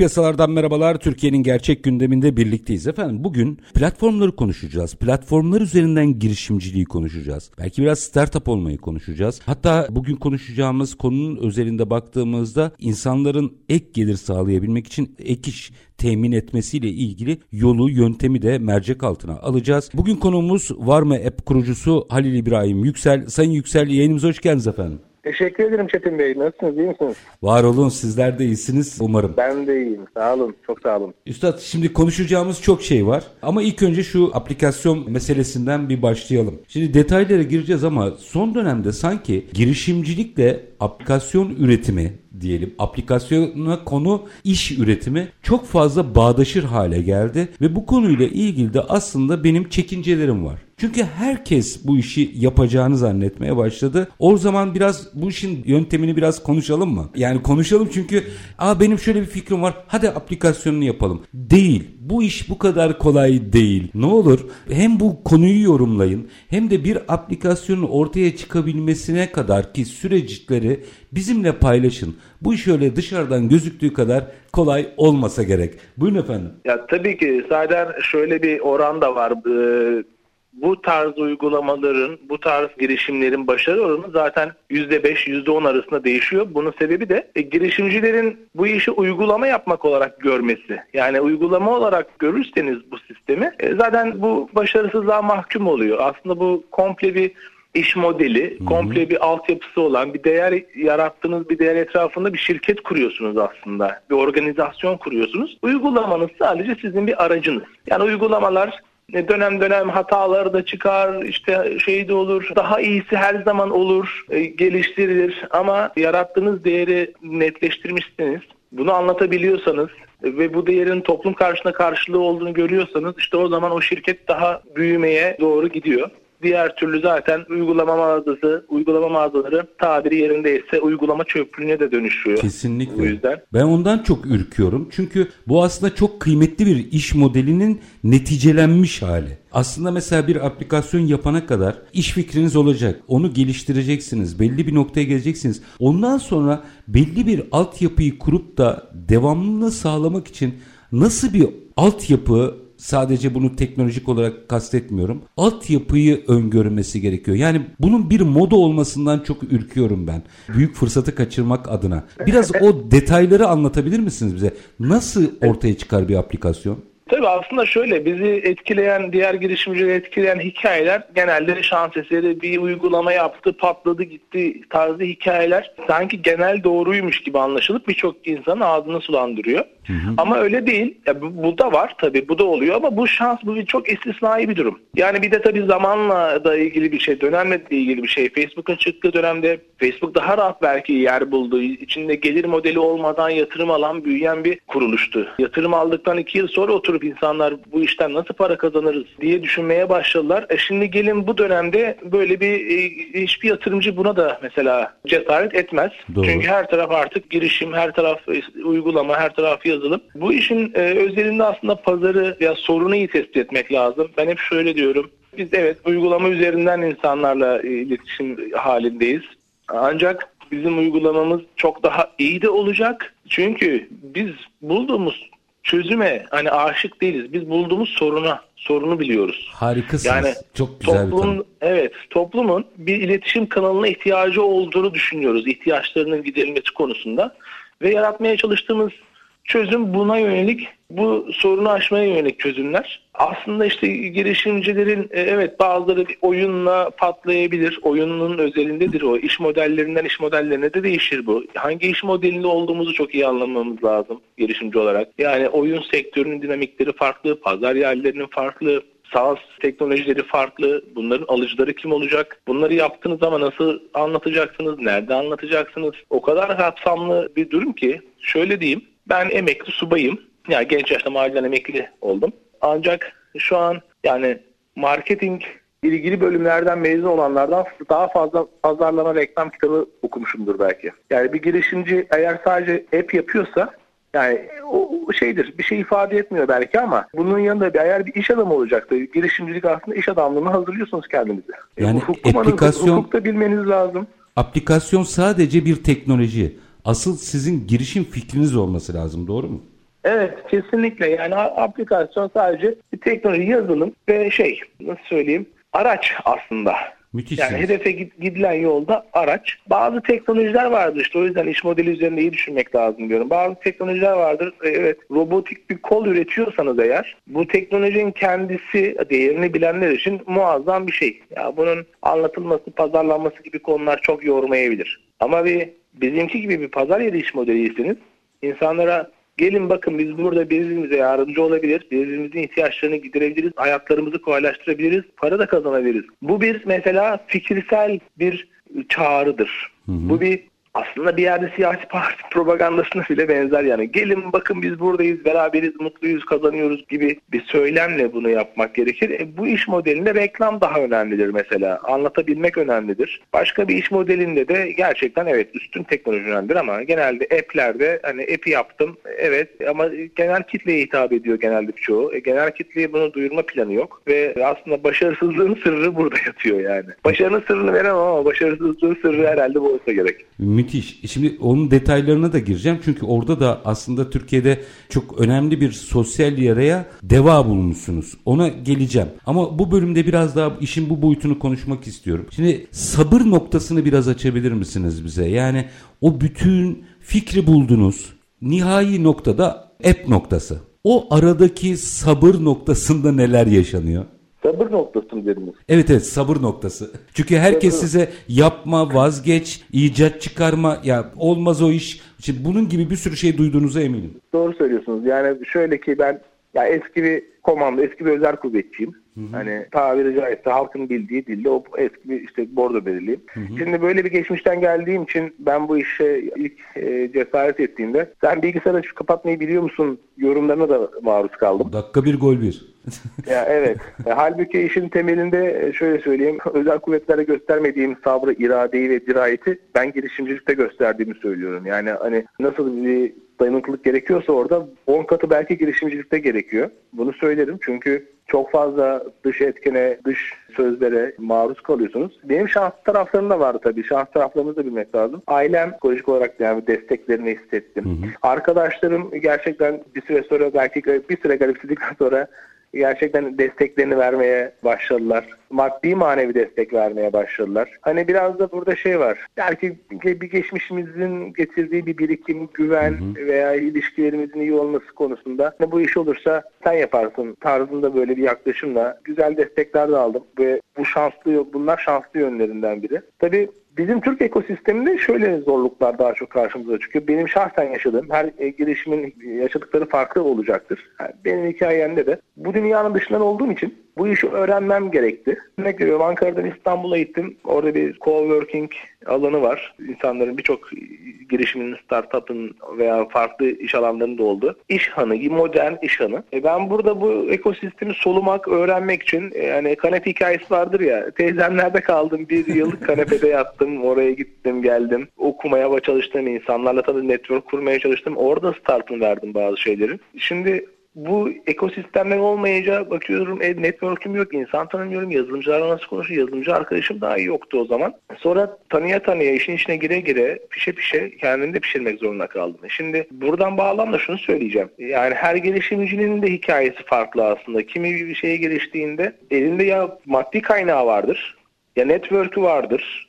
Piyasalardan merhabalar. Türkiye'nin gerçek gündeminde birlikteyiz efendim. Bugün platformları konuşacağız. Platformlar üzerinden girişimciliği konuşacağız. Belki biraz startup olmayı konuşacağız. Hatta bugün konuşacağımız konunun özelinde baktığımızda insanların ek gelir sağlayabilmek için ek iş temin etmesiyle ilgili yolu, yöntemi de mercek altına alacağız. Bugün konuğumuz Var mı App kurucusu Halil İbrahim Yüksel. Sayın Yüksel yayınımıza hoş geldiniz efendim. Teşekkür ederim Çetin Bey. Nasılsınız? İyi misiniz? Var olun sizler de iyisiniz umarım. Ben de iyiyim. Sağ olun. Çok sağ olun. Üstad şimdi konuşacağımız çok şey var. Ama ilk önce şu aplikasyon meselesinden bir başlayalım. Şimdi detaylara gireceğiz ama son dönemde sanki girişimcilikle aplikasyon üretimi diyelim aplikasyona konu iş üretimi çok fazla bağdaşır hale geldi ve bu konuyla ilgili de aslında benim çekincelerim var. Çünkü herkes bu işi yapacağını zannetmeye başladı. O zaman biraz bu işin yöntemini biraz konuşalım mı? Yani konuşalım çünkü aa benim şöyle bir fikrim var. Hadi aplikasyonunu yapalım. Değil. Bu iş bu kadar kolay değil. Ne olur hem bu konuyu yorumlayın hem de bir aplikasyonun ortaya çıkabilmesine kadar ki süreçleri bizimle paylaşın. Bu iş öyle dışarıdan gözüktüğü kadar kolay olmasa gerek. Buyurun efendim. Ya tabii ki zaten şöyle bir oran da var. Ee, bu tarz uygulamaların, bu tarz girişimlerin başarı oranı zaten %5, %10 arasında değişiyor. Bunun sebebi de e, girişimcilerin bu işi uygulama yapmak olarak görmesi. Yani uygulama olarak görürseniz bu sistemi e, zaten bu başarısızlığa mahkum oluyor. Aslında bu komple bir iş modeli, Hı-hı. komple bir altyapısı olan bir değer yarattığınız bir değer etrafında bir şirket kuruyorsunuz aslında. Bir organizasyon kuruyorsunuz. Uygulamanız sadece sizin bir aracınız. Yani uygulamalar dönem dönem hataları da çıkar, işte şey de olur, daha iyisi her zaman olur, e, geliştirilir ama yarattığınız değeri netleştirmişsiniz. Bunu anlatabiliyorsanız ve bu değerin toplum karşısında karşılığı olduğunu görüyorsanız işte o zaman o şirket daha büyümeye doğru gidiyor. Diğer türlü zaten uygulama mağazası, uygulama mağazaları tabiri yerindeyse uygulama çöplüğüne de dönüşüyor. Kesinlikle. Bu yüzden. Ben ondan çok ürküyorum. Çünkü bu aslında çok kıymetli bir iş modelinin neticelenmiş hali. Aslında mesela bir aplikasyon yapana kadar iş fikriniz olacak. Onu geliştireceksiniz. Belli bir noktaya geleceksiniz. Ondan sonra belli bir altyapıyı kurup da devamlılığını sağlamak için nasıl bir altyapı sadece bunu teknolojik olarak kastetmiyorum. Altyapıyı öngörmesi gerekiyor. Yani bunun bir moda olmasından çok ürküyorum ben. Büyük fırsatı kaçırmak adına. Biraz o detayları anlatabilir misiniz bize? Nasıl ortaya çıkar bir aplikasyon? Tabii aslında şöyle bizi etkileyen, diğer girişimcileri etkileyen hikayeler genelde şans eseri bir uygulama yaptı, patladı gitti tarzı hikayeler sanki genel doğruymuş gibi anlaşılıp birçok insanın ağzını sulandırıyor. Hı hı. Ama öyle değil. Ya bu, bu da var tabii bu da oluyor ama bu şans bu bir çok istisnai bir durum. Yani bir de tabii zamanla da ilgili bir şey, dönemle de ilgili bir şey. Facebook'un çıktığı dönemde Facebook daha rahat belki yer buldu. İçinde gelir modeli olmadan yatırım alan büyüyen bir kuruluştu. Yatırım aldıktan iki yıl sonra oturup insanlar bu işten nasıl para kazanırız diye düşünmeye başladılar. E şimdi gelin bu dönemde böyle bir e, hiçbir yatırımcı buna da mesela cesaret etmez. Doğru. Çünkü her taraf artık girişim, her taraf e, uygulama, her taraf yazılım. Bu işin e, özelinde aslında pazarı ya sorunu iyi tespit etmek lazım. Ben hep şöyle diyorum. Biz evet uygulama üzerinden insanlarla iletişim halindeyiz. Ancak bizim uygulamamız çok daha iyi de olacak. Çünkü biz bulduğumuz çözüme hani aşık değiliz. Biz bulduğumuz soruna, sorunu biliyoruz. Harikasınız. Yani Çok güzel toplum, bir Evet, toplumun bir iletişim kanalına ihtiyacı olduğunu düşünüyoruz. İhtiyaçlarının giderilmesi konusunda ve yaratmaya çalıştığımız Çözüm buna yönelik bu sorunu aşmaya yönelik çözümler. Aslında işte girişimcilerin e, evet bazıları bir oyunla patlayabilir. Oyunun özelindedir o. İş modellerinden iş modellerine de değişir bu. Hangi iş modelinde olduğumuzu çok iyi anlamamız lazım girişimci olarak. Yani oyun sektörünün dinamikleri farklı, pazar yerlerinin farklı, SaaS teknolojileri farklı. Bunların alıcıları kim olacak? Bunları yaptığınız zaman nasıl anlatacaksınız? Nerede anlatacaksınız? O kadar kapsamlı bir durum ki şöyle diyeyim. Ben emekli subayım. Yani genç yaşta mahalleden emekli oldum. Ancak şu an yani marketing ilgili bölümlerden mezun olanlardan daha fazla pazarlama reklam kitabı okumuşumdur belki. Yani bir girişimci eğer sadece app yapıyorsa yani o şeydir bir şey ifade etmiyor belki ama bunun yanında bir eğer bir iş adamı olacaktı. Girişimcilik aslında iş adamlığını hazırlıyorsunuz kendinizi. E, yani e, aplikasyon, hukukta bilmeniz lazım. Aplikasyon sadece bir teknoloji. Asıl sizin girişim fikriniz olması lazım doğru mu? Evet kesinlikle yani aplikasyon sadece bir teknoloji yazılım ve şey nasıl söyleyeyim araç aslında. Müthiş. Yani hedefe gidilen yolda araç. Bazı teknolojiler vardır işte o yüzden iş modeli üzerinde iyi düşünmek lazım diyorum. Bazı teknolojiler vardır. E, evet robotik bir kol üretiyorsanız eğer bu teknolojinin kendisi değerini bilenler için muazzam bir şey. Ya bunun anlatılması, pazarlanması gibi konular çok yormayabilir. Ama bir bizimki gibi bir pazar yeri iş modeliyseniz insanlara Gelin bakın biz burada birbirimize yardımcı olabilir, birbirimizin ihtiyaçlarını giderebiliriz, hayatlarımızı kolaylaştırabiliriz, para da kazanabiliriz. Bu bir mesela fikirsel bir çağrıdır. Hı hı. Bu bir aslında bir yerde siyasi parti propagandasına bile benzer yani. Gelin bakın biz buradayız, beraberiz, mutluyuz, kazanıyoruz gibi bir söylemle bunu yapmak gerekir. E, bu iş modelinde reklam daha önemlidir mesela. Anlatabilmek önemlidir. Başka bir iş modelinde de gerçekten evet üstün teknoloji önemlidir ama genelde app'lerde hani app'i yaptım evet ama genel kitleye hitap ediyor genelde çoğu. E, genel kitleye bunu duyurma planı yok ve aslında başarısızlığın sırrı burada yatıyor yani. Başarının sırrını veremem ama başarısızlığın sırrı herhalde bu olsa gerek. Müthiş. Şimdi onun detaylarına da gireceğim. Çünkü orada da aslında Türkiye'de çok önemli bir sosyal yaraya deva bulmuşsunuz. Ona geleceğim. Ama bu bölümde biraz daha işin bu boyutunu konuşmak istiyorum. Şimdi sabır noktasını biraz açabilir misiniz bize? Yani o bütün fikri buldunuz. Nihai noktada app noktası. O aradaki sabır noktasında neler yaşanıyor? Sabır noktası mı dediniz? Evet evet sabır noktası. Çünkü herkes sabır. size yapma, vazgeç, icat çıkarma, ya olmaz o iş. İşte bunun gibi bir sürü şey duyduğunuza eminim. Doğru söylüyorsunuz. Yani şöyle ki ben ya eski bir komando, eski bir özel kuvvetçiyim. Hı hı. Hani tabiri caizse halkın bildiği dille o eski bir işte bordo belirleyeyim. Hı hı. Şimdi böyle bir geçmişten geldiğim için ben bu işe ilk e, cesaret ettiğimde sen bilgisayarı açıp kapatmayı biliyor musun yorumlarına da maruz kaldım. Dakika bir gol bir. Ya evet. E, halbuki işin temelinde e, şöyle söyleyeyim. Özel kuvvetlere göstermediğim sabrı, iradeyi ve dirayeti ben girişimcilikte gösterdiğimi söylüyorum. Yani hani nasıl bir dayanıklılık gerekiyorsa orada 10 katı belki girişimcilikte gerekiyor. Bunu söylerim çünkü çok fazla dış etkene, dış sözlere maruz kalıyorsunuz. Benim şans taraflarım da vardı tabii. Şans taraflarımızı da bilmek lazım. Ailem psikolojik olarak yani desteklerini hissettim. Hı hı. Arkadaşlarım gerçekten bir süre sonra belki bir süre garipsedikten sonra gerçekten desteklerini vermeye başladılar. Maddi manevi destek vermeye başladılar. Hani biraz da burada şey var. Belki bir geçmişimizin getirdiği bir birikim, güven hı hı. veya ilişkilerimizin iyi olması konusunda hani bu iş olursa sen yaparsın tarzında böyle bir yaklaşımla güzel destekler de aldım ve bu şanslı bunlar şanslı yönlerinden biri. Tabii Bizim Türk ekosisteminde şöyle zorluklar daha çok karşımıza çıkıyor. Benim şahsen yaşadığım her e, girişimin yaşadıkları farklı olacaktır. Benim hikayemde de bu dünyanın dışından olduğum için bu işi öğrenmem gerekti. Örnek veriyorum Ankara'dan İstanbul'a gittim. Orada bir co-working alanı var. İnsanların birçok girişimin, startup'ın veya farklı iş alanlarında oldu. İş hanı, modern iş hanı. E ben burada bu ekosistemi solumak, öğrenmek için e, yani kanepe hikayesi vardır ya. Teyzemlerde kaldım. Bir yıllık kanepede yattım. Oraya gittim, geldim. Okumaya çalıştım. insanlarla tabii network kurmaya çalıştım. Orada startını verdim bazı şeylerin. Şimdi bu ekosistemler olmayınca bakıyorum e, network'üm yok, insan tanımıyorum, yazılımcılarla nasıl konuşuyor, yazılımcı arkadaşım daha iyi yoktu o zaman. Sonra tanıya tanıya, işin içine gire gire, pişe pişe kendini de pişirmek zorunda kaldım. Şimdi buradan bağlamda şunu söyleyeceğim. Yani her gelişimcinin de hikayesi farklı aslında. Kimi bir şeye geliştiğinde elinde ya maddi kaynağı vardır, ya network'ü vardır,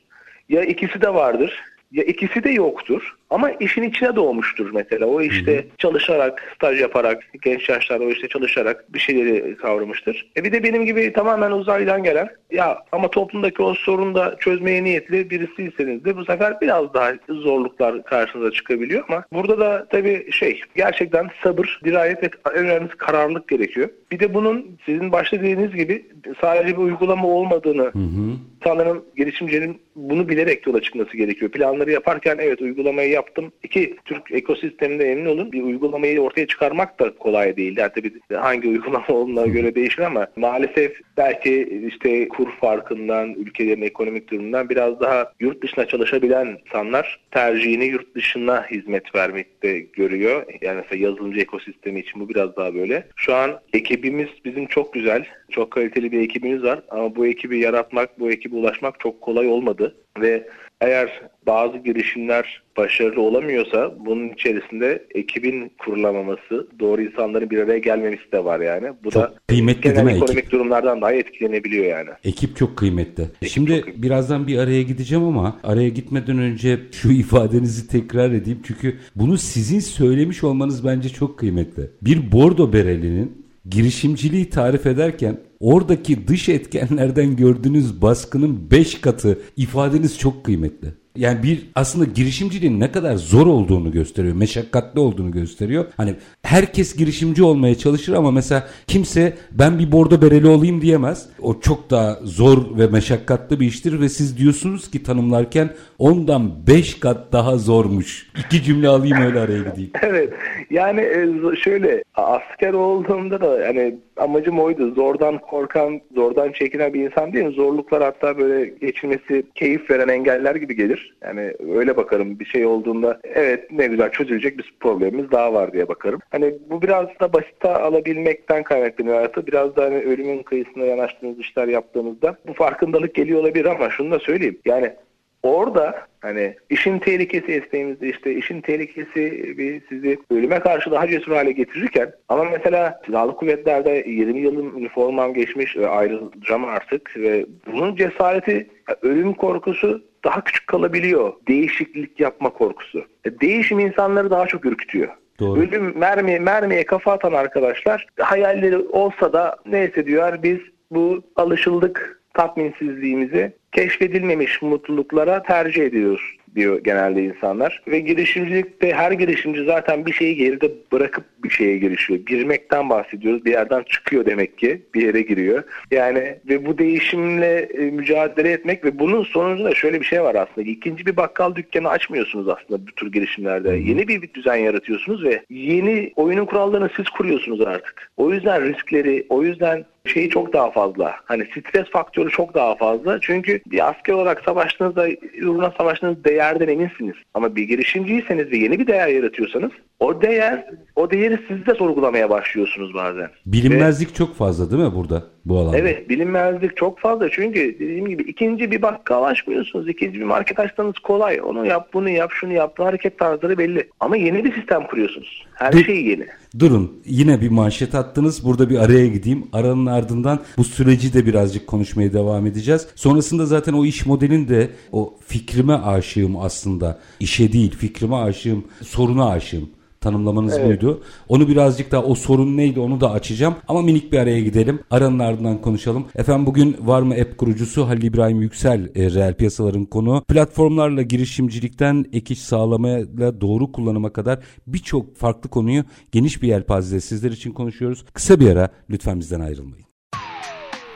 ya ikisi de vardır, ya ikisi de yoktur ama işin içine doğmuştur mesela. O işte Hı-hı. çalışarak, staj yaparak, genç yaşlarda o işte çalışarak bir şeyleri kavramıştır. E bir de benim gibi tamamen uzaydan gelen ya ama toplumdaki o sorunu da çözmeye niyetli birisiyseniz de bu sefer biraz daha zorluklar karşınıza çıkabiliyor ama burada da tabii şey gerçekten sabır, dirayet ve en önemlisi kararlılık gerekiyor. Bir de bunun sizin başta dediğiniz gibi sadece bir uygulama olmadığını hı hı. insanların girişimcinin bunu bilerek yola çıkması gerekiyor. Planları yaparken evet uygulamayı yaptım. İki, Türk ekosisteminde emin olun bir uygulamayı ortaya çıkarmak da kolay değil. Yani tabii hangi uygulama olduğuna göre değişir ama maalesef belki işte kur farkından, ülkelerin ekonomik durumundan biraz daha yurt dışına çalışabilen insanlar tercihini yurt dışına hizmet vermekte görüyor. Yani mesela yazılımcı ekosistemi için bu biraz daha böyle. Şu an ekibimiz bizim çok güzel. Çok kaliteli bir ekibimiz var ama bu ekibi yaratmak, bu ekibe ulaşmak çok kolay olmadı ve eğer bazı girişimler başarılı olamıyorsa bunun içerisinde ekibin kurulamaması, doğru insanların bir araya gelmemesi de var yani. Bu çok da kıymetli genel değil mi? ekonomik ekip? durumlardan daha etkilenebiliyor yani. Ekip çok kıymetli. Ekip Şimdi çok kıymetli. birazdan bir araya gideceğim ama araya gitmeden önce şu ifadenizi tekrar edeyim. Çünkü bunu sizin söylemiş olmanız bence çok kıymetli. Bir bordo berelinin girişimciliği tarif ederken oradaki dış etkenlerden gördüğünüz baskının 5 katı ifadeniz çok kıymetli. Yani bir aslında girişimciliğin ne kadar zor olduğunu gösteriyor, meşakkatli olduğunu gösteriyor. Hani herkes girişimci olmaya çalışır ama mesela kimse ben bir bordo bereli olayım diyemez. O çok daha zor ve meşakkatli bir iştir ve siz diyorsunuz ki tanımlarken ondan 5 kat daha zormuş. İki cümle alayım öyle araya gideyim. Evet. Yani e, şöyle asker olduğumda da yani amacım oydu. Zordan korkan, zordan çekinen bir insan değilim. Zorluklar hatta böyle geçilmesi keyif veren engeller gibi gelir. Yani öyle bakarım bir şey olduğunda evet ne güzel çözülecek bir problemimiz daha var diye bakarım. Hani bu biraz da basite alabilmekten kaynaklanıyor hayatı. Biraz da hani ölümün kıyısına yanaştığınız işler yaptığınızda bu farkındalık geliyor olabilir ama şunu da söyleyeyim. Yani orada hani işin tehlikesi isteğimizde işte işin tehlikesi bir sizi ölüme karşı daha cesur hale getirirken ama mesela silahlı kuvvetlerde 20 yılın üniformam geçmiş ve ayrılacağım artık ve bunun cesareti ölüm korkusu daha küçük kalabiliyor. Değişiklik yapma korkusu. E, değişim insanları daha çok ürkütüyor. Doğru. Ölüm mermi, mermiye kafa atan arkadaşlar hayalleri olsa da neyse diyor biz bu alışıldık tatminsizliğimizi keşfedilmemiş mutluluklara tercih ediyoruz diyor genelde insanlar. Ve girişimcilikte her girişimci zaten bir şeyi geride bırakıp bir şeye girişiyor. Girmekten bahsediyoruz. Bir yerden çıkıyor demek ki. Bir yere giriyor. Yani ve bu değişimle e, mücadele etmek ve bunun sonucunda şöyle bir şey var aslında. İkinci bir bakkal dükkanı açmıyorsunuz aslında bu tür girişimlerde. Yeni bir, bir düzen yaratıyorsunuz ve yeni oyunun kurallarını siz kuruyorsunuz artık. O yüzden riskleri, o yüzden şeyi çok daha fazla. Hani stres faktörü çok daha fazla. Çünkü bir asker olarak savaştığınızda, uğruna savaştığınız değerden eminsiniz. Ama bir girişimciyseniz ve yeni bir değer yaratıyorsanız o değer, o değeri siz de sorgulamaya başlıyorsunuz bazen. Bilinmezlik ve, çok fazla değil mi burada bu alanda? Evet bilinmezlik çok fazla. Çünkü dediğim gibi ikinci bir bakkal açmıyorsunuz. ikinci bir market açsanız kolay. Onu yap, bunu yap, şunu yap. Hareket tarzları belli. Ama yeni bir sistem kuruyorsunuz. Her Dur, şey yeni. Durun. Yine bir manşet attınız. Burada bir araya gideyim. Aranın ardından bu süreci de birazcık konuşmaya devam edeceğiz. Sonrasında zaten o iş modelin de o fikrime aşığım aslında. İşe değil fikrime aşığım, soruna aşığım tanımlamanız evet. buydu. Onu birazcık daha o sorun neydi onu da açacağım. Ama minik bir araya gidelim. Aranın ardından konuşalım. Efendim bugün var mı app kurucusu Halil İbrahim Yüksel e, reel piyasaların konu. Platformlarla girişimcilikten ek iş sağlamaya doğru kullanıma kadar birçok farklı konuyu geniş bir yelpazede sizler için konuşuyoruz. Kısa bir ara lütfen bizden ayrılmayın.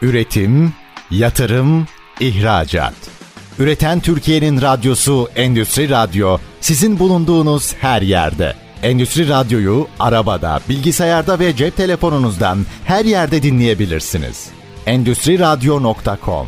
Üretim, yatırım, ihracat. Üreten Türkiye'nin radyosu Endüstri Radyo sizin bulunduğunuz her yerde. Endüstri Radyo'yu arabada, bilgisayarda ve cep telefonunuzdan her yerde dinleyebilirsiniz. Endüstri Radyo.com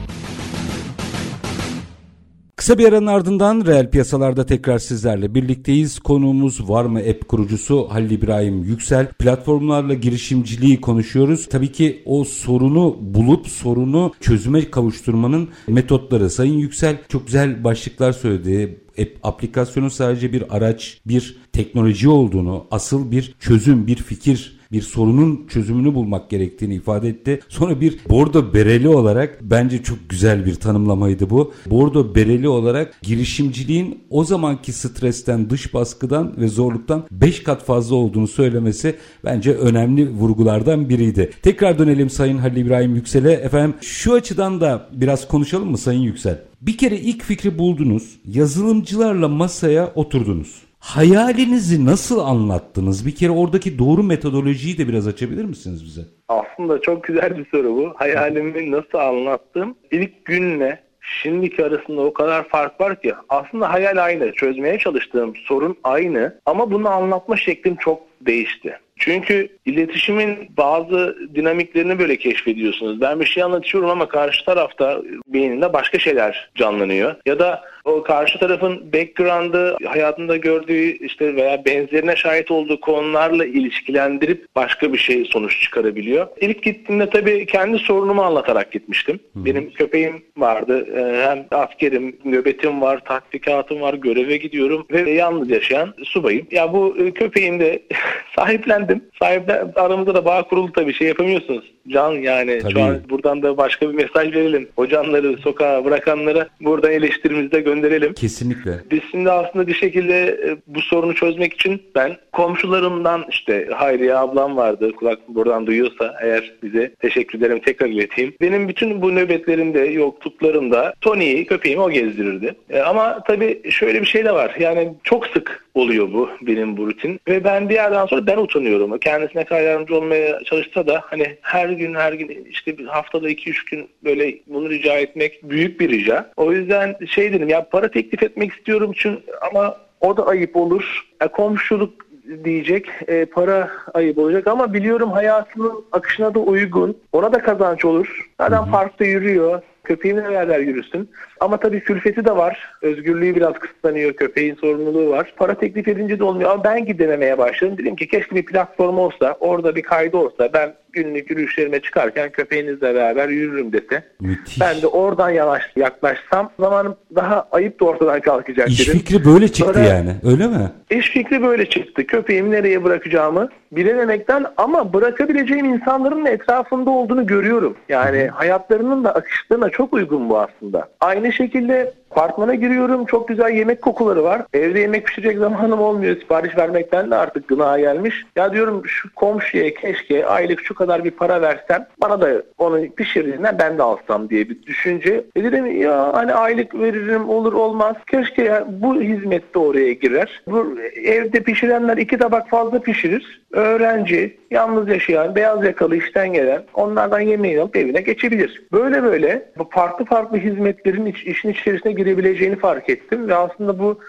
Kısa bir aranın ardından reel piyasalarda tekrar sizlerle birlikteyiz. Konuğumuz var mı app kurucusu Halil İbrahim Yüksel. Platformlarla girişimciliği konuşuyoruz. Tabii ki o sorunu bulup sorunu çözüme kavuşturmanın metotları. Sayın Yüksel çok güzel başlıklar söyledi aplikasyonu sadece bir araç, bir teknoloji olduğunu, asıl bir çözüm, bir fikir bir sorunun çözümünü bulmak gerektiğini ifade etti. Sonra bir bordo bereli olarak bence çok güzel bir tanımlamaydı bu. Bordo bereli olarak girişimciliğin o zamanki stresten, dış baskıdan ve zorluktan 5 kat fazla olduğunu söylemesi bence önemli vurgulardan biriydi. Tekrar dönelim Sayın Halil İbrahim Yüksel'e. Efendim şu açıdan da biraz konuşalım mı Sayın Yüksel? Bir kere ilk fikri buldunuz, yazılımcılarla masaya oturdunuz. Hayalinizi nasıl anlattınız? Bir kere oradaki doğru metodolojiyi de biraz açabilir misiniz bize? Aslında çok güzel bir soru bu. Hayalimi nasıl anlattım? İlk günle şimdiki arasında o kadar fark var ki aslında hayal aynı. Çözmeye çalıştığım sorun aynı ama bunu anlatma şeklim çok değişti. Çünkü iletişimin bazı dinamiklerini böyle keşfediyorsunuz. Ben bir şey anlatıyorum ama karşı tarafta beyninde başka şeyler canlanıyor. Ya da o karşı tarafın background'ı hayatında gördüğü işte veya benzerine şahit olduğu konularla ilişkilendirip başka bir şey sonuç çıkarabiliyor. İlk gittiğimde tabii kendi sorunumu anlatarak gitmiştim. Hı. Benim köpeğim vardı. Ee, hem askerim, nöbetim var, tatbikatım var, göreve gidiyorum ve yalnız yaşayan subayım. Ya bu e, köpeğim de sahiplendim. Sahipler aramızda da bağ kuruldu tabii şey yapamıyorsunuz. Can yani tabii. şu an buradan da başka bir mesaj verelim. O canları sokağa bırakanlara buradan eleştirimizde gönderelim. Kesinlikle. Biz şimdi aslında bir şekilde e, bu sorunu çözmek için ben komşularımdan işte Hayriye ablam vardı. Kulak buradan duyuyorsa eğer bize teşekkür ederim tekrar ileteyim. Benim bütün bu nöbetlerimde yokluklarımda Tony'yi köpeğimi o gezdirirdi. E, ama tabii şöyle bir şey de var. Yani çok sık oluyor bu benim bu rutin. Ve ben bir yerden sonra ben utanıyorum. Kendisine kadar yardımcı olmaya çalışsa da hani her gün her gün işte bir haftada 2-3 gün böyle bunu rica etmek büyük bir rica. O yüzden şey dedim ya para teklif etmek istiyorum çünkü ama o da ayıp olur. E, komşuluk diyecek. E, para ayıp olacak ama biliyorum hayatının akışına da uygun. Ona da kazanç olur. Adam parkta yürüyor. Köpeğimle beraber yürüsün. Ama tabii külfeti de var. Özgürlüğü biraz kısıtlanıyor. Köpeğin sorumluluğu var. Para teklif edince de olmuyor. Ama ben gidenemeye başladım. Dedim ki keşke bir platform olsa. Orada bir kaydı olsa. Ben günlük yürüyüşlerime çıkarken köpeğinizle beraber yürürüm dese. Müthiş. Ben de oradan yavaş yaklaşsam zamanım daha ayıp da ortadan kalkacak İş dedim. fikri böyle çıktı Sonra, yani öyle mi? İş fikri böyle çıktı. Köpeğimi nereye bırakacağımı bilememekten ama bırakabileceğim insanların da etrafında olduğunu görüyorum. Yani Hı. hayatlarının da akışlarına çok uygun bu aslında. Aynı şekilde Apartmana giriyorum çok güzel yemek kokuları var. Evde yemek pişirecek zamanım olmuyor. Sipariş vermekten de artık gına gelmiş. Ya diyorum şu komşuya keşke aylık şu kadar bir para versem bana da onu pişirdiğinden ben de alsam diye bir düşünce. E dedim ya hani aylık veririm olur olmaz. Keşke ya bu hizmet de oraya girer. Bu evde pişirenler iki tabak fazla pişirir. Öğrenci, yalnız yaşayan, beyaz yakalı işten gelen onlardan yemeği alıp evine geçebilir. Böyle böyle bu farklı farklı hizmetlerin iç, işin içerisine girebileceğini fark ettim ve aslında bu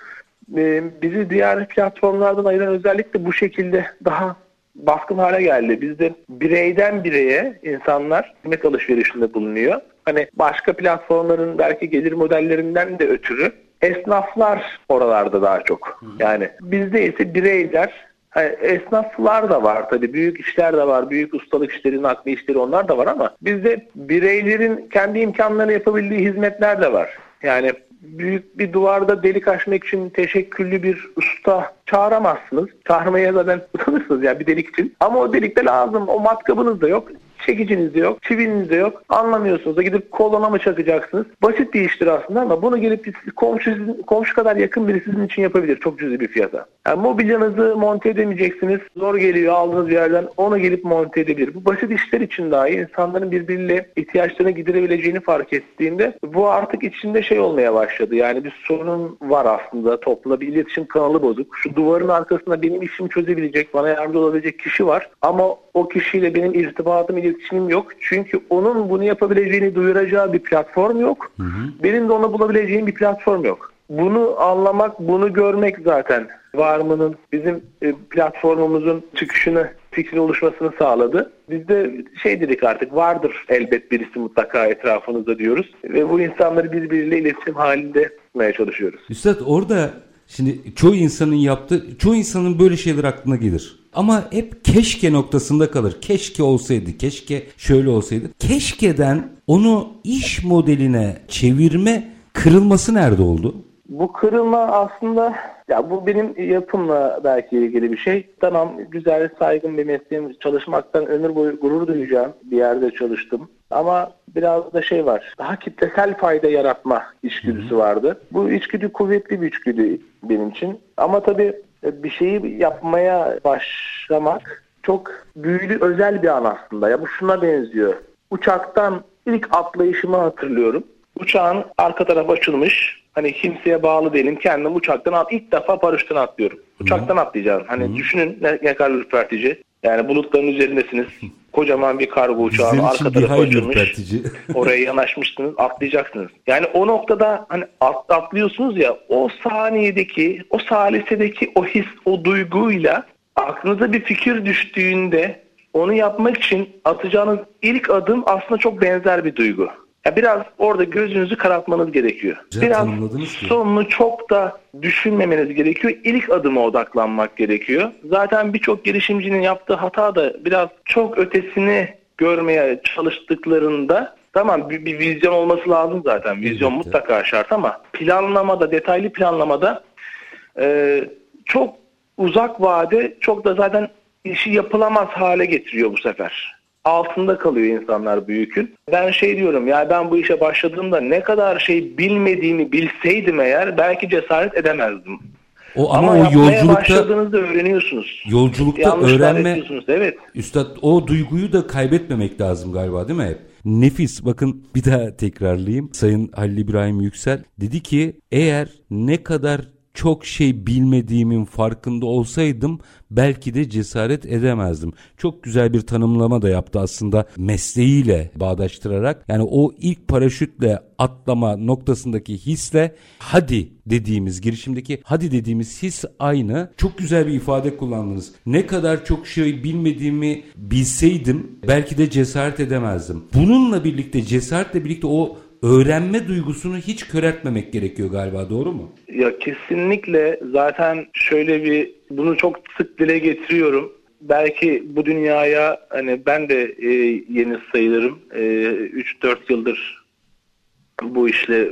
e, bizi diğer platformlardan ayıran özellikle bu şekilde daha baskın hale geldi. Bizde bireyden bireye insanlar hizmet alışverişinde bulunuyor. Hani başka platformların belki gelir modellerinden de ötürü esnaflar oralarda daha çok. Yani bizde ise bireyler yani esnaflar da var tabii. Büyük işler de var. Büyük ustalık işleri, nakli işleri onlar da var ama bizde bireylerin kendi imkanlarını yapabildiği hizmetler de var. Yani büyük bir duvarda delik açmak için teşekküllü bir usta çağıramazsınız. Çağırmaya zaten utanırsınız yani bir delik için. Ama o delikte lazım. O matkabınız da yok çekiciniz de yok, çiviniz de yok. Anlamıyorsunuz da gidip kolona mı çakacaksınız? Basit bir iştir aslında ama bunu gelip komşu, komşu kadar yakın biri sizin için yapabilir çok cüzi bir fiyata. Yani mobilyanızı monte edemeyeceksiniz. Zor geliyor aldığınız bir yerden onu gelip monte edebilir. Bu basit işler için dahi insanların birbiriyle ihtiyaçlarını giderebileceğini fark ettiğinde bu artık içinde şey olmaya başladı. Yani bir sorun var aslında toplumda bir iletişim kanalı bozuk. Şu duvarın arkasında benim işimi çözebilecek, bana yardımcı olabilecek kişi var. Ama o kişiyle benim irtibatım, iletişimim yok. Çünkü onun bunu yapabileceğini duyuracağı bir platform yok. Hı hı. Benim de ona bulabileceğim bir platform yok. Bunu anlamak, bunu görmek zaten Varmı'nın bizim e, platformumuzun çıkışını, fikrin oluşmasını sağladı. Biz de şey dedik artık vardır elbet birisi mutlaka etrafınızda diyoruz. Ve bu insanları birbiriyle iletişim halinde tutmaya çalışıyoruz. Üstad orada şimdi çoğu insanın yaptığı, çoğu insanın böyle şeyler aklına gelir. Ama hep keşke noktasında kalır. Keşke olsaydı, keşke şöyle olsaydı. Keşkeden onu iş modeline çevirme kırılması nerede oldu? Bu kırılma aslında ya bu benim yapımla belki ilgili bir şey. Tamam güzel, saygın bir mesleğim. Çalışmaktan ömür boyu gurur duyacağım. Bir yerde çalıştım. Ama biraz da şey var. Daha kitlesel fayda yaratma içgüdüsü vardı. Bu içgüdü kuvvetli bir içgüdü benim için. Ama tabii bir şeyi yapmaya başlamak çok büyülü özel bir an aslında. Ya bu şuna benziyor. Uçaktan ilk atlayışımı hatırlıyorum. Uçağın arka tarafı açılmış. Hani kimseye bağlı değilim. Kendim uçaktan at, ilk defa paraşütten atlıyorum. Uçaktan Hı. atlayacağım. Hani Hı. düşünün ne, ne kadar ürpertici. Yani bulutların üzerindesiniz. Kocaman bir kargo uçağının arka tarafı açılmış. Oraya yanaşmışsınız, atlayacaksınız. Yani o noktada hani atlıyorsunuz ya o saniyedeki, o salisedeki o his, o duyguyla aklınıza bir fikir düştüğünde onu yapmak için atacağınız ilk adım aslında çok benzer bir duygu. Biraz orada gözünüzü karartmanız gerekiyor. Güzel biraz sonunu çok da düşünmemeniz gerekiyor. İlk adıma odaklanmak gerekiyor. Zaten birçok girişimcinin yaptığı hata da biraz çok ötesini görmeye çalıştıklarında tamam bir, bir vizyon olması lazım zaten. Vizyon evet. mutlaka şart ama planlamada, detaylı planlamada e, çok uzak vade çok da zaten işi yapılamaz hale getiriyor bu sefer. Altında kalıyor insanlar bu yükün. Ben şey diyorum ya ben bu işe başladığımda ne kadar şey bilmediğimi bilseydim eğer belki cesaret edemezdim. O ama, ama o yolculukta başladığınızda öğreniyorsunuz. Yolculukta Yanlışlar öğrenme evet. Üstad o duyguyu da kaybetmemek lazım galiba değil mi hep? Nefis bakın bir daha tekrarlayayım. Sayın Halil İbrahim Yüksel dedi ki eğer ne kadar çok şey bilmediğimin farkında olsaydım belki de cesaret edemezdim. Çok güzel bir tanımlama da yaptı aslında mesleğiyle bağdaştırarak. Yani o ilk paraşütle atlama noktasındaki hisle hadi dediğimiz girişimdeki hadi dediğimiz his aynı. Çok güzel bir ifade kullandınız. Ne kadar çok şey bilmediğimi bilseydim belki de cesaret edemezdim. Bununla birlikte cesaretle birlikte o öğrenme duygusunu hiç köreltmemek gerekiyor galiba doğru mu? Ya kesinlikle zaten şöyle bir bunu çok sık dile getiriyorum. Belki bu dünyaya hani ben de e, yeni sayılırım. E, 3-4 yıldır bu işle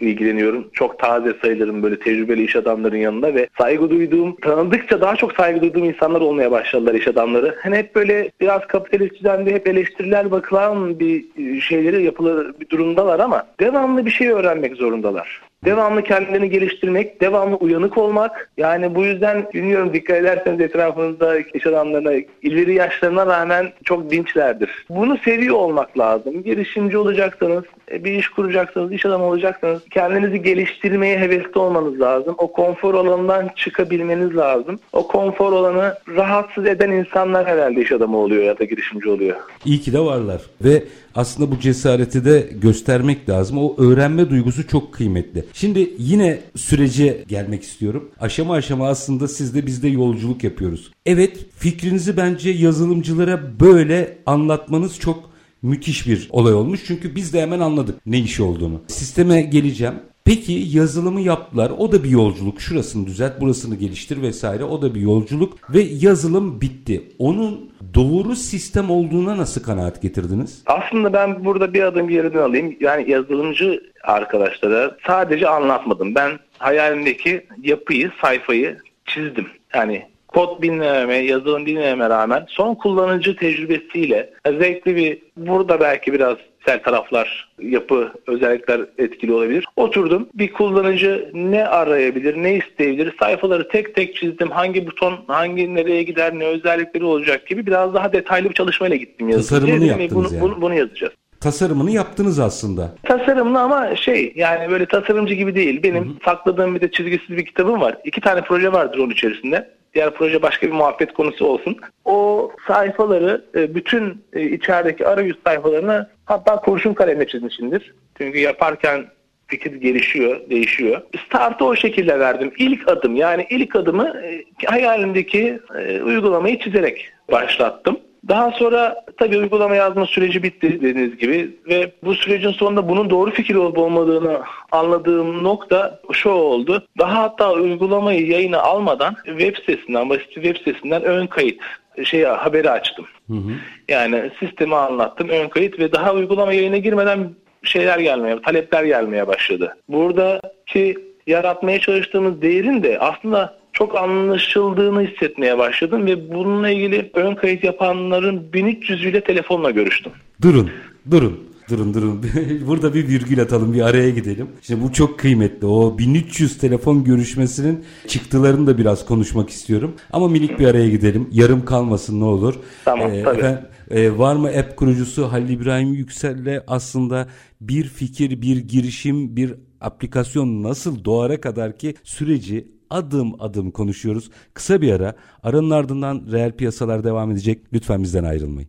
ilgileniyorum. Çok taze sayılırım böyle tecrübeli iş adamların yanında ve saygı duyduğum, tanıdıkça daha çok saygı duyduğum insanlar olmaya başladılar iş adamları. Hani hep böyle biraz kapitalist düzende hep eleştiriler bakılan bir şeyleri yapılır bir durumdalar ama devamlı bir şey öğrenmek zorundalar. Devamlı kendini geliştirmek, devamlı uyanık olmak. Yani bu yüzden bilmiyorum dikkat ederseniz etrafınızda iş adamlarına ileri yaşlarına rağmen çok dinçlerdir. Bunu seviyor olmak lazım. Girişimci olacaksanız, e, bir iş kuracaksanız, iş adamı olacaksanız kendinizi geliştirmeye hevesli olmanız lazım. O konfor alanından çıkabilmeniz lazım. O konfor alanı rahatsız eden insanlar herhalde iş adamı oluyor ya da girişimci oluyor. İyi ki de varlar ve aslında bu cesareti de göstermek lazım. O öğrenme duygusu çok kıymetli. Şimdi yine sürece gelmek istiyorum. Aşama aşama aslında siz de biz de yolculuk yapıyoruz. Evet fikrinizi bence yazılımcılara böyle anlatmanız çok müthiş bir olay olmuş. Çünkü biz de hemen anladık ne işi olduğunu. Sisteme geleceğim. Peki yazılımı yaptılar. O da bir yolculuk. Şurasını düzelt, burasını geliştir vesaire. O da bir yolculuk ve yazılım bitti. Onun doğru sistem olduğuna nasıl kanaat getirdiniz? Aslında ben burada bir adım geriden alayım. Yani yazılımcı arkadaşlara sadece anlatmadım. Ben hayalimdeki yapıyı, sayfayı çizdim. Yani kod bilmememe, yazılım bilmememe rağmen son kullanıcı tecrübesiyle zevkli bir, burada belki biraz sel taraflar, yapı, özellikler etkili olabilir. Oturdum bir kullanıcı ne arayabilir, ne isteyebilir, sayfaları tek tek çizdim. Hangi buton, hangi nereye gider, ne özellikleri olacak gibi biraz daha detaylı bir çalışmayla gittim. Tasarımını yaptınız bunu, yani. Bunu, bunu yazacağız tasarımını yaptınız aslında. Tasarımlı ama şey yani böyle tasarımcı gibi değil. Benim hı hı. sakladığım bir de çizgisiz bir kitabım var. İki tane proje vardır onun içerisinde diğer proje başka bir muhabbet konusu olsun. O sayfaları e, bütün e, içerideki arayüz sayfalarını hatta kurşun kalemle çizmişimdir. Çünkü yaparken fikir gelişiyor, değişiyor. Startı o şekilde verdim. İlk adım yani ilk adımı e, hayalimdeki uygulamayı çizerek başlattım. Daha sonra tabii uygulama yazma süreci bitti dediğiniz gibi ve bu sürecin sonunda bunun doğru fikir olup olmadığını anladığım nokta şu oldu. Daha hatta uygulamayı yayına almadan web sitesinden, basit web sitesinden ön kayıt şey haberi açtım. Hı hı. Yani sistemi anlattım, ön kayıt ve daha uygulama yayına girmeden şeyler gelmeye, talepler gelmeye başladı. Buradaki yaratmaya çalıştığımız değerin de aslında çok anlaşıldığını hissetmeye başladım ve bununla ilgili ön kayıt yapanların 1300 ile telefonla görüştüm. Durun, durun. Durun durun. Burada bir virgül atalım, bir araya gidelim. Şimdi bu çok kıymetli. O 1300 telefon görüşmesinin çıktılarını da biraz konuşmak istiyorum. Ama minik bir araya gidelim. Yarım kalmasın ne olur. Tamam, ee, tabii. Efendim, e, var mı app kurucusu Halil İbrahim Yüksel'le aslında bir fikir, bir girişim, bir aplikasyon nasıl doğara kadar ki süreci adım adım konuşuyoruz. Kısa bir ara. Aranın ardından reel piyasalar devam edecek. Lütfen bizden ayrılmayın.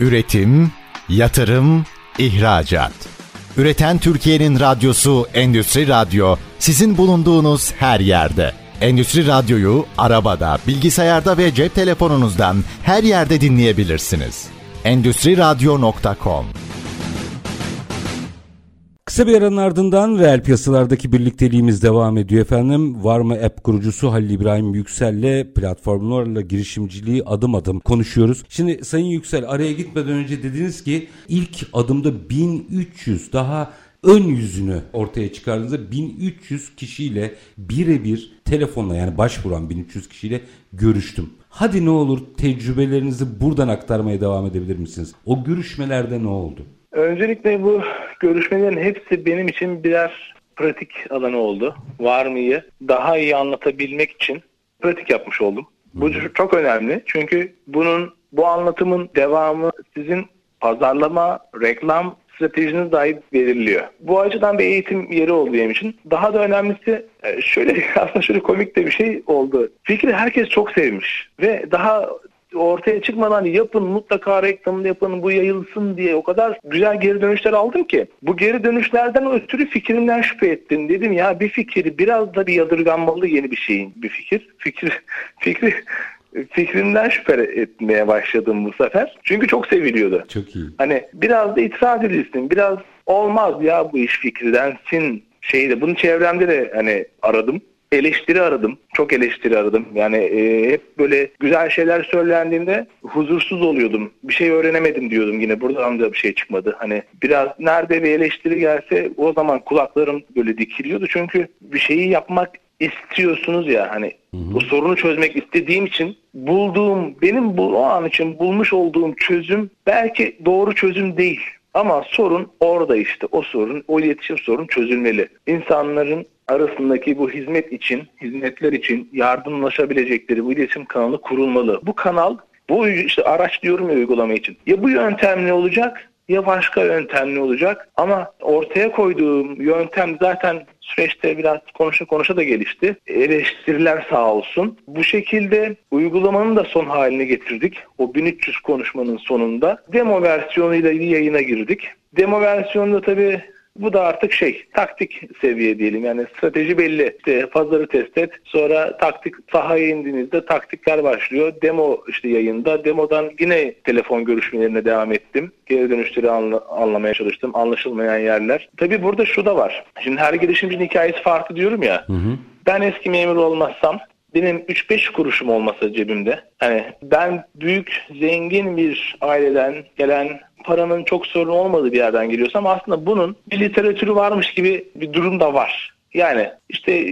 Üretim, yatırım, ihracat. Üreten Türkiye'nin radyosu Endüstri Radyo sizin bulunduğunuz her yerde. Endüstri Radyo'yu arabada, bilgisayarda ve cep telefonunuzdan her yerde dinleyebilirsiniz. Endüstri Radyo.com Kısa bir aranın ardından reel piyasalardaki birlikteliğimiz devam ediyor efendim. Var mı app kurucusu Halil İbrahim Yüksel'le platformlarla girişimciliği adım adım konuşuyoruz. Şimdi Sayın Yüksel araya gitmeden önce dediniz ki ilk adımda 1300 daha ön yüzünü ortaya çıkardığınızda 1300 kişiyle birebir telefonla yani başvuran 1300 kişiyle görüştüm. Hadi ne olur tecrübelerinizi buradan aktarmaya devam edebilir misiniz? O görüşmelerde ne oldu? Öncelikle bu görüşmelerin hepsi benim için birer pratik alanı oldu. Var mıyı daha iyi anlatabilmek için pratik yapmış oldum. Bu çok önemli çünkü bunun bu anlatımın devamı sizin pazarlama, reklam stratejiniz dahi belirliyor. Bu açıdan bir eğitim yeri oldu benim için. Daha da önemlisi e, şöyle aslında şöyle komik de bir şey oldu. Fikri herkes çok sevmiş ve daha ortaya çıkmadan yapın mutlaka reklamını yapın bu yayılsın diye o kadar güzel geri dönüşler aldım ki bu geri dönüşlerden ötürü fikrimden şüphe ettim. Dedim ya bir fikir biraz da bir yadırganmalı yeni bir şeyin bir fikir. Fikir fikri fikrimden şüphe etmeye başladım bu sefer. Çünkü çok seviliyordu. Çok iyi. Hani biraz da itiraz edilsin. Biraz olmaz ya bu iş fikri densin şeyde. Bunu çevremde de hani aradım eleştiri aradım. Çok eleştiri aradım. Yani e, hep böyle güzel şeyler söylendiğinde huzursuz oluyordum. Bir şey öğrenemedim diyordum yine. Buradan da bir şey çıkmadı. Hani biraz nerede bir eleştiri gelse o zaman kulaklarım böyle dikiliyordu. Çünkü bir şeyi yapmak istiyorsunuz ya hani bu sorunu çözmek istediğim için bulduğum benim bu o an için bulmuş olduğum çözüm belki doğru çözüm değil. Ama sorun orada işte. O sorun, o iletişim sorun çözülmeli. İnsanların arasındaki bu hizmet için, hizmetler için yardımlaşabilecekleri bu iletişim kanalı kurulmalı. Bu kanal, bu işte araç diyorum ya uygulama için. Ya bu yöntemli olacak ya başka yöntemli olacak. Ama ortaya koyduğum yöntem zaten süreçte biraz konuşa konuşa da gelişti. Eleştiriler sağ olsun. Bu şekilde uygulamanın da son haline getirdik. O 1300 konuşmanın sonunda demo versiyonuyla yayına girdik. Demo versiyonunda tabii bu da artık şey taktik seviye diyelim yani strateji belli. İşte pazarı test et sonra taktik sahaya indiğinizde taktikler başlıyor. Demo işte yayında demodan yine telefon görüşmelerine devam ettim. Geri dönüşleri anla, anlamaya çalıştım. Anlaşılmayan yerler. Tabii burada şu da var. Şimdi her girişimcinin hikayesi farklı diyorum ya. Hı hı. Ben eski memur olmazsam benim 3-5 kuruşum olmasa cebimde. Hani ben büyük zengin bir aileden gelen paranın çok sorun olmadığı bir yerden geliyorsam aslında bunun bir literatürü varmış gibi bir durum da var. Yani işte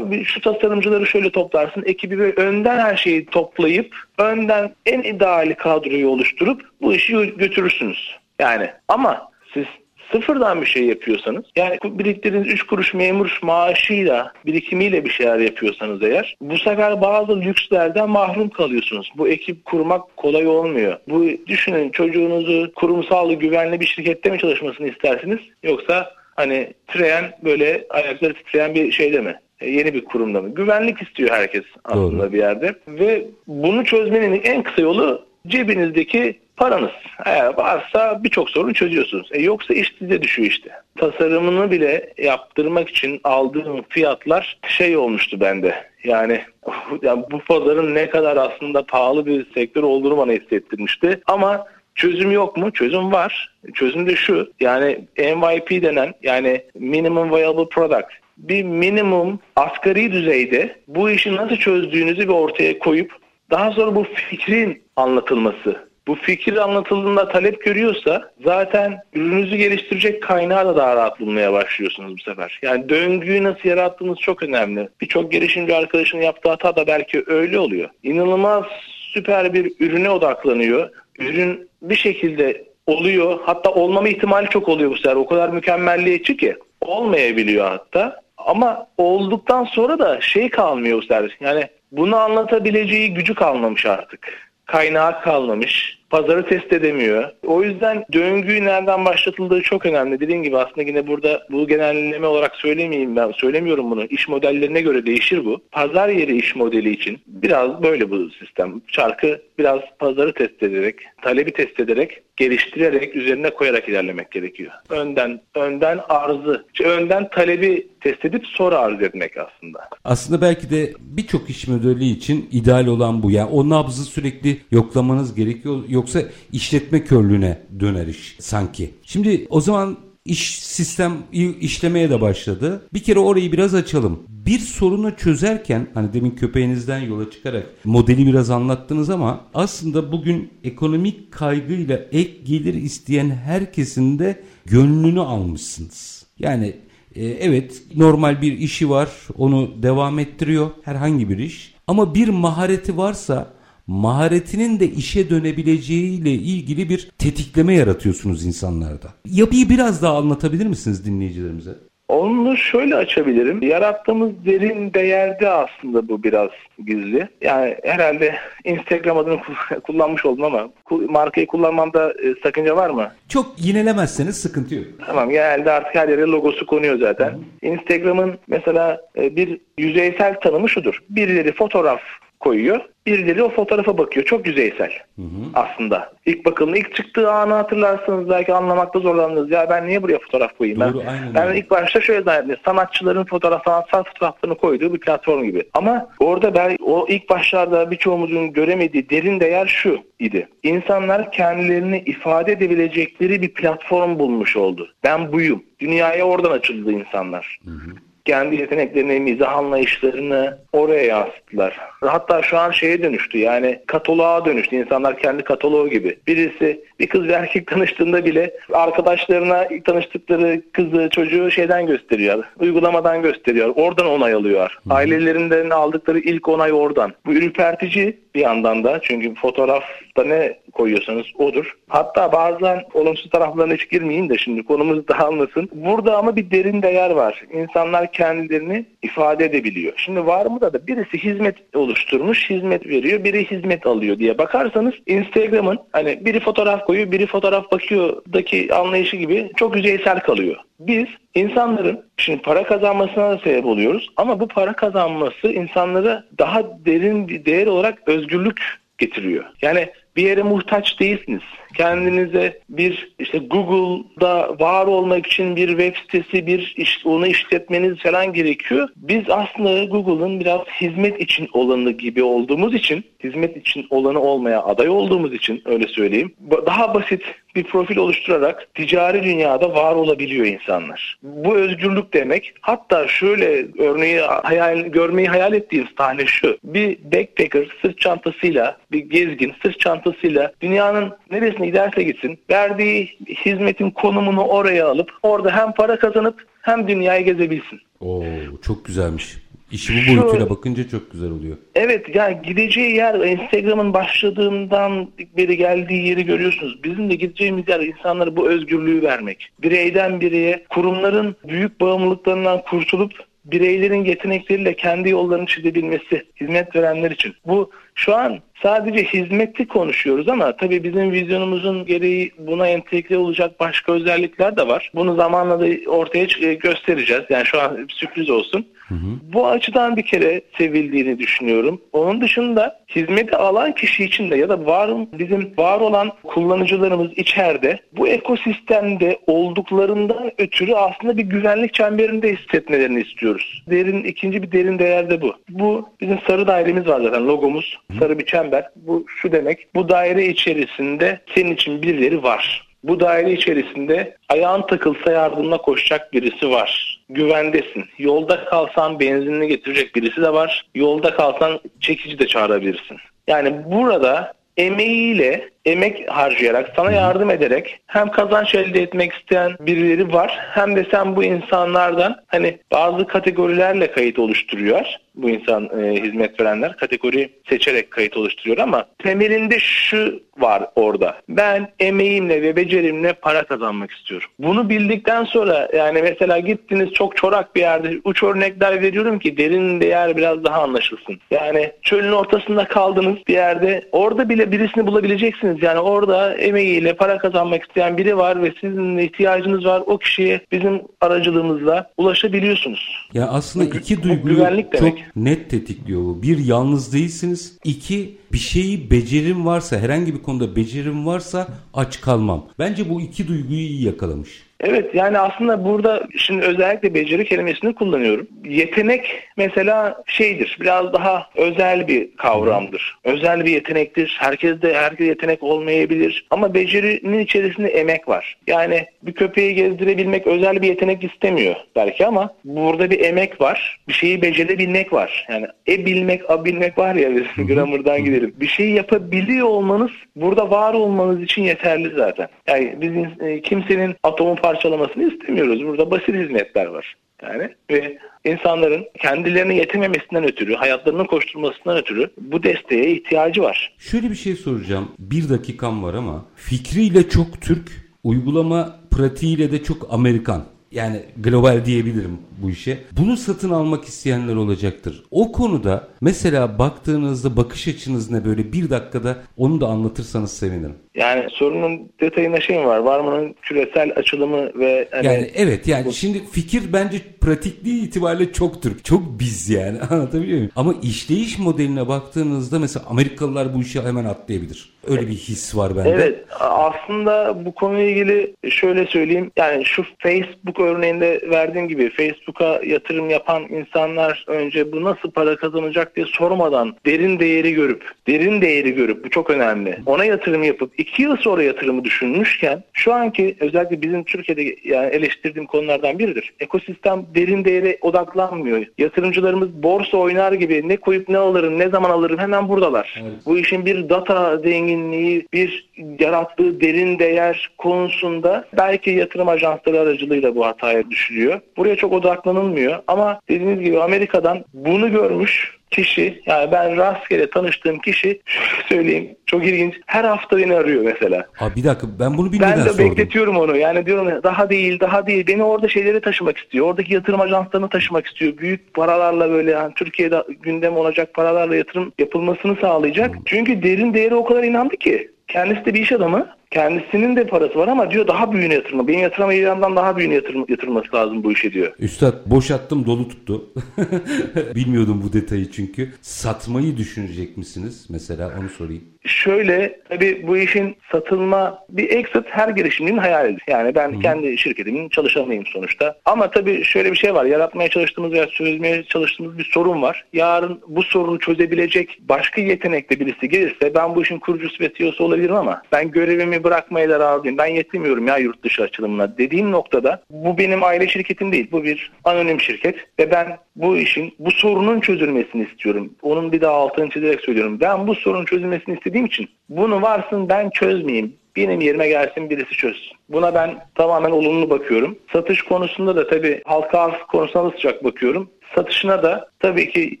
şu tasarımcıları şöyle toplarsın, ekibi böyle önden her şeyi toplayıp önden en ideali kadroyu oluşturup bu işi götürürsünüz. Yani ama siz sıfırdan bir şey yapıyorsanız yani biriktirdiğiniz 3 kuruş memur maaşıyla birikimiyle bir şeyler yapıyorsanız eğer bu sefer bazı lükslerden mahrum kalıyorsunuz. Bu ekip kurmak kolay olmuyor. Bu düşünün çocuğunuzu kurumsal güvenli bir şirkette mi çalışmasını istersiniz yoksa hani titreyen böyle ayakları titreyen bir şeyde mi? yeni bir kurumda mı? Güvenlik istiyor herkes aslında Doğru. bir yerde. Ve bunu çözmenin en kısa yolu cebinizdeki paranız. Eğer varsa birçok sorunu çözüyorsunuz. E yoksa iş size düşüyor işte. Tasarımını bile yaptırmak için aldığım fiyatlar şey olmuştu bende. Yani, yani bu pazarın ne kadar aslında pahalı bir sektör olduğunu bana hissettirmişti. Ama Çözüm yok mu? Çözüm var. Çözüm de şu. Yani MVP denen yani Minimum Viable Product bir minimum asgari düzeyde bu işi nasıl çözdüğünüzü bir ortaya koyup daha sonra bu fikrin anlatılması Bu fikir anlatıldığında talep görüyorsa zaten ürününüzü geliştirecek kaynağı da daha rahat bulmaya başlıyorsunuz bu sefer. Yani döngüyü nasıl yarattığınız çok önemli. Birçok girişimci arkadaşın yaptığı hata da belki öyle oluyor. İnanılmaz süper bir ürüne odaklanıyor. Ürün bir şekilde oluyor. Hatta olmama ihtimali çok oluyor bu sefer. O kadar mükemmelliyetçi ki. Olmayabiliyor hatta. Ama olduktan sonra da şey kalmıyor bu sefer. Yani bunu anlatabileceği gücü kalmamış artık. Kaynağı kalmamış pazarı test edemiyor. O yüzden döngüyü nereden başlatıldığı çok önemli. Dediğim gibi aslında yine burada bu genelleme olarak söylemeyeyim ben. Söylemiyorum bunu. İş modellerine göre değişir bu. Pazar yeri iş modeli için biraz böyle bu sistem. Çarkı biraz pazarı test ederek, talebi test ederek, geliştirerek, üzerine koyarak ilerlemek gerekiyor. Önden önden arzı, önden talebi test edip sonra arz etmek aslında. Aslında belki de birçok iş modeli için ideal olan bu. Yani o nabzı sürekli yoklamanız gerekiyor. Yoksa işletme körlüğüne döner iş sanki. Şimdi o zaman iş sistem işlemeye de başladı. Bir kere orayı biraz açalım. Bir sorunu çözerken hani demin köpeğinizden yola çıkarak modeli biraz anlattınız ama aslında bugün ekonomik kaygıyla ek gelir isteyen herkesin de gönlünü almışsınız. Yani e, evet normal bir işi var onu devam ettiriyor herhangi bir iş ama bir mahareti varsa maharetinin de işe dönebileceğiyle ilgili bir tetikleme yaratıyorsunuz insanlarda. Yapıyı biraz daha anlatabilir misiniz dinleyicilerimize? Onu şöyle açabilirim. Yarattığımız derin değerde aslında bu biraz gizli. Yani herhalde Instagram adını kullanmış oldum ama markayı kullanmamda e, sakınca var mı? Çok yinelemezseniz sıkıntı yok. Tamam genelde artık her yere logosu konuyor zaten. Instagram'ın mesela e, bir yüzeysel tanımı şudur. Birileri fotoğraf koyuyor. Birileri o fotoğrafa bakıyor. Çok yüzeysel hı hı. aslında. İlk bakımda ilk çıktığı anı hatırlarsınız belki anlamakta zorlandınız. Ya ben niye buraya fotoğraf koyayım? Doğru, ben, ben ilk başta şöyle zannettim. Sanatçıların fotoğraf, sanatsal fotoğraflarını koyduğu bir platform gibi. Ama orada ben o ilk başlarda birçoğumuzun göremediği derin değer şu idi. İnsanlar kendilerini ifade edebilecekleri bir platform bulmuş oldu. Ben buyum. Dünyaya oradan açıldı insanlar. Hı hı kendi yeteneklerini, mizah anlayışlarını oraya yansıttılar. Hatta şu an şeye dönüştü yani kataloğa dönüştü. İnsanlar kendi kataloğu gibi. Birisi bir kız ve erkek tanıştığında bile arkadaşlarına tanıştıkları kızı, çocuğu şeyden gösteriyor. Uygulamadan gösteriyor. Oradan onay alıyor. Ailelerinden aldıkları ilk onay oradan. Bu ürpertici bir yandan da çünkü fotoğrafta ne koyuyorsanız odur. Hatta bazen olumsuz taraflarına hiç girmeyin de şimdi konumuz dağılmasın. Burada ama bir derin değer var. İnsanlar kendilerini ifade edebiliyor. Şimdi var mı da da birisi hizmet oluşturmuş, hizmet veriyor, biri hizmet alıyor diye bakarsanız Instagram'ın hani biri fotoğraf koyuyor, biri fotoğraf bakıyordaki anlayışı gibi çok yüzeysel kalıyor. Biz insanların şimdi para kazanmasına da sebep oluyoruz ama bu para kazanması insanlara daha derin bir değer olarak özgürlük getiriyor. Yani bir yere muhtaç değilsiniz. Kendinize bir işte Google'da var olmak için bir web sitesi, bir iş, onu işletmeniz falan gerekiyor. Biz aslında Google'ın biraz hizmet için olanı gibi olduğumuz için, hizmet için olanı olmaya aday olduğumuz için öyle söyleyeyim. Daha basit bir profil oluşturarak ticari dünyada var olabiliyor insanlar. Bu özgürlük demek. Hatta şöyle örneği hayal, görmeyi hayal ettiğimiz tane şu. Bir backpacker sırt çantasıyla, bir gezgin sırt çantasıyla dünyanın neresine giderse gitsin verdiği hizmetin konumunu oraya alıp orada hem para kazanıp hem dünyayı gezebilsin. Oo, çok güzelmiş. İşi bu boyutuyla bakınca çok güzel oluyor. Evet yani gideceği yer Instagram'ın başladığından beri geldiği yeri görüyorsunuz. Bizim de gideceğimiz yer insanlara bu özgürlüğü vermek. Bireyden bireye kurumların büyük bağımlılıklarından kurtulup bireylerin yetenekleriyle kendi yollarını çizebilmesi hizmet verenler için. Bu şu an sadece hizmeti konuşuyoruz ama tabii bizim vizyonumuzun gereği buna entegre olacak başka özellikler de var. Bunu zamanla da ortaya göstereceğiz. Yani şu an sürpriz olsun. Hı hı. Bu açıdan bir kere sevildiğini düşünüyorum. Onun dışında hizmeti alan kişi için de ya da var bizim var olan kullanıcılarımız içeride bu ekosistemde olduklarından ötürü aslında bir güvenlik çemberinde hissetmelerini istiyoruz. Derin ikinci bir derin değer de bu. Bu bizim sarı dairemiz var zaten logomuz. Sarı bir çember. Bu şu demek. Bu daire içerisinde senin için birileri var. Bu daire içerisinde ayağın takılsa yardımına koşacak birisi var. Güvendesin. Yolda kalsan benzinini getirecek birisi de var. Yolda kalsan çekici de çağırabilirsin. Yani burada emeğiyle emek harcayarak, sana yardım ederek hem kazanç elde etmek isteyen birileri var hem de sen bu insanlardan hani bazı kategorilerle kayıt oluşturuyor bu insan e, hizmet verenler kategori seçerek kayıt oluşturuyor ama temelinde şu var orada. Ben emeğimle ve becerimle para kazanmak istiyorum. Bunu bildikten sonra yani mesela gittiniz çok çorak bir yerde uç örnekler veriyorum ki derin değer biraz daha anlaşılsın. Yani çölün ortasında kaldınız bir yerde orada bile birisini bulabileceksiniz. Yani orada emeğiyle para kazanmak isteyen biri var ve sizin ihtiyacınız var. O kişiye bizim aracılığımızla ulaşabiliyorsunuz. Ya aslında iki duyguyu çok demek. net tetikliyor bu. Bir yalnız değilsiniz. İki bir şeyi becerim varsa herhangi bir konuda becerim varsa aç kalmam. Bence bu iki duyguyu iyi yakalamış. Evet yani aslında burada şimdi özellikle beceri kelimesini kullanıyorum. Yetenek mesela şeydir biraz daha özel bir kavramdır. Özel bir yetenektir. Herkes de herkes yetenek olmayabilir. Ama becerinin içerisinde emek var. Yani bir köpeği gezdirebilmek özel bir yetenek istemiyor belki ama burada bir emek var. Bir şeyi becerebilmek var. Yani e bilmek, a bilmek var ya biz gramırdan gidelim. Bir şeyi yapabiliyor olmanız burada var olmanız için yeterli zaten. Yani biz e, kimsenin atomu parçalamasını istemiyoruz. Burada basit hizmetler var. Yani ve insanların kendilerine yetememesinden ötürü, hayatlarının koşturmasından ötürü bu desteğe ihtiyacı var. Şöyle bir şey soracağım. Bir dakikam var ama fikriyle çok Türk, uygulama pratiğiyle de çok Amerikan. Yani global diyebilirim bu işe. Bunu satın almak isteyenler olacaktır. O konuda mesela baktığınızda bakış açınız ne böyle bir dakikada onu da anlatırsanız sevinirim. Yani sorunun detayında şey var? Varmanın küresel açılımı ve hani Yani evet yani şimdi fikir bence pratikliği itibariyle çok Türk. Çok biz yani anlatabiliyor muyum? Ama işleyiş modeline baktığınızda mesela Amerikalılar bu işi hemen atlayabilir. Öyle bir his var bende. Evet aslında bu konuyla ilgili şöyle söyleyeyim yani şu Facebook örneğinde verdiğim gibi Facebook'a yatırım yapan insanlar önce bu nasıl para kazanacak diye sormadan derin değeri görüp derin değeri görüp bu çok önemli. Ona yatırım yapıp iki yıl sonra yatırımı düşünmüşken şu anki özellikle bizim Türkiye'de yani eleştirdiğim konulardan biridir. Ekosistem derin değere odaklanmıyor. Yatırımcılarımız borsa oynar gibi ne koyup ne alırım ne zaman alırım hemen buradalar. Evet. Bu işin bir data zenginliği, bir yarattığı derin değer konusunda belki yatırım ajansları aracılığıyla bu hataya düşülüyor. Buraya çok odaklanılmıyor ama dediğiniz gibi Amerika'dan bunu görmüş kişi yani ben rastgele tanıştığım kişi söyleyeyim çok ilginç her hafta beni arıyor mesela. Aa, bir dakika ben bunu bilmeden Ben de sordum. bekletiyorum onu. Yani diyorum daha değil, daha değil. Beni orada şeyleri taşımak istiyor. Oradaki yatırım ajanslarını taşımak istiyor. Büyük paralarla böyle yani Türkiye'de gündem olacak paralarla yatırım yapılmasını sağlayacak. Çünkü derin değeri o kadar inandı ki. Kendisi de bir iş adamı. Kendisinin de parası var ama diyor daha büyüğüne yatırma. Benim yatıramayacağımdan daha büyüğüne yatırım, yatırılması lazım bu işe diyor. Üstad boşattım dolu tuttu. Bilmiyordum bu detayı çünkü. Satmayı düşünecek misiniz? Mesela onu sorayım. Şöyle tabii bu işin satılma bir exit her girişimcinin hayalidir. Yani ben kendi şirketimin çalışanıyım sonuçta. Ama tabii şöyle bir şey var. Yaratmaya çalıştığımız veya çözmeye çalıştığımız bir sorun var. Yarın bu sorunu çözebilecek başka yetenekli birisi gelirse ben bu işin kurucusu ve CEO'su olabilirim ama ben görevimi bırakmaya da razıyım. Ben yetemiyorum ya yurt dışı açılımına dediğim noktada bu benim aile şirketim değil. Bu bir anonim şirket ve ben bu işin bu sorunun çözülmesini istiyorum. Onun bir daha altını çizerek söylüyorum. Ben bu sorunun çözülmesini istediğim için bunu varsın ben çözmeyeyim. Benim yerime gelsin birisi çözsün. Buna ben tamamen olumlu bakıyorum. Satış konusunda da tabii halka arz konusuna da sıcak bakıyorum. Satışına da tabii ki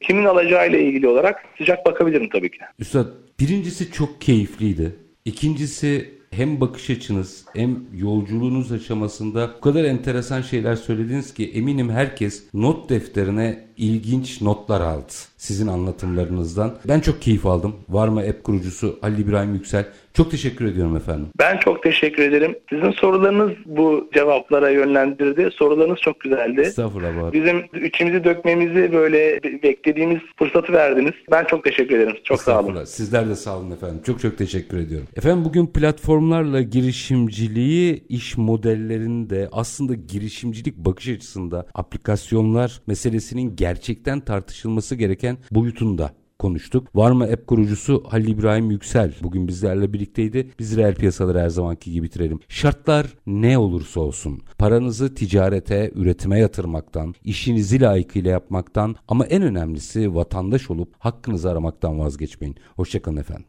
kimin alacağıyla ilgili olarak sıcak bakabilirim tabii ki. Üstad birincisi çok keyifliydi. İkincisi hem bakış açınız hem yolculuğunuz aşamasında bu kadar enteresan şeyler söylediniz ki eminim herkes not defterine ilginç notlar aldı sizin anlatımlarınızdan. Ben çok keyif aldım. Varma App kurucusu Ali İbrahim Yüksel. Çok teşekkür ediyorum efendim. Ben çok teşekkür ederim. Sizin sorularınız bu cevaplara yönlendirdi. Sorularınız çok güzeldi. Estağfurullah var. Bizim içimizi dökmemizi böyle be- beklediğimiz fırsatı verdiniz. Ben çok teşekkür ederim. Çok sağ olun. Sizler de sağ olun efendim. Çok çok teşekkür ediyorum. Efendim bugün platformlarla girişimciliği iş modellerinde aslında girişimcilik bakış açısında aplikasyonlar meselesinin gerçekten tartışılması gereken boyutunda konuştuk. Var mı app kurucusu Halil İbrahim Yüksel bugün bizlerle birlikteydi. Biz reel piyasaları her zamanki gibi bitirelim. Şartlar ne olursa olsun paranızı ticarete, üretime yatırmaktan, işinizi layıkıyla yapmaktan ama en önemlisi vatandaş olup hakkınızı aramaktan vazgeçmeyin. Hoşçakalın efendim.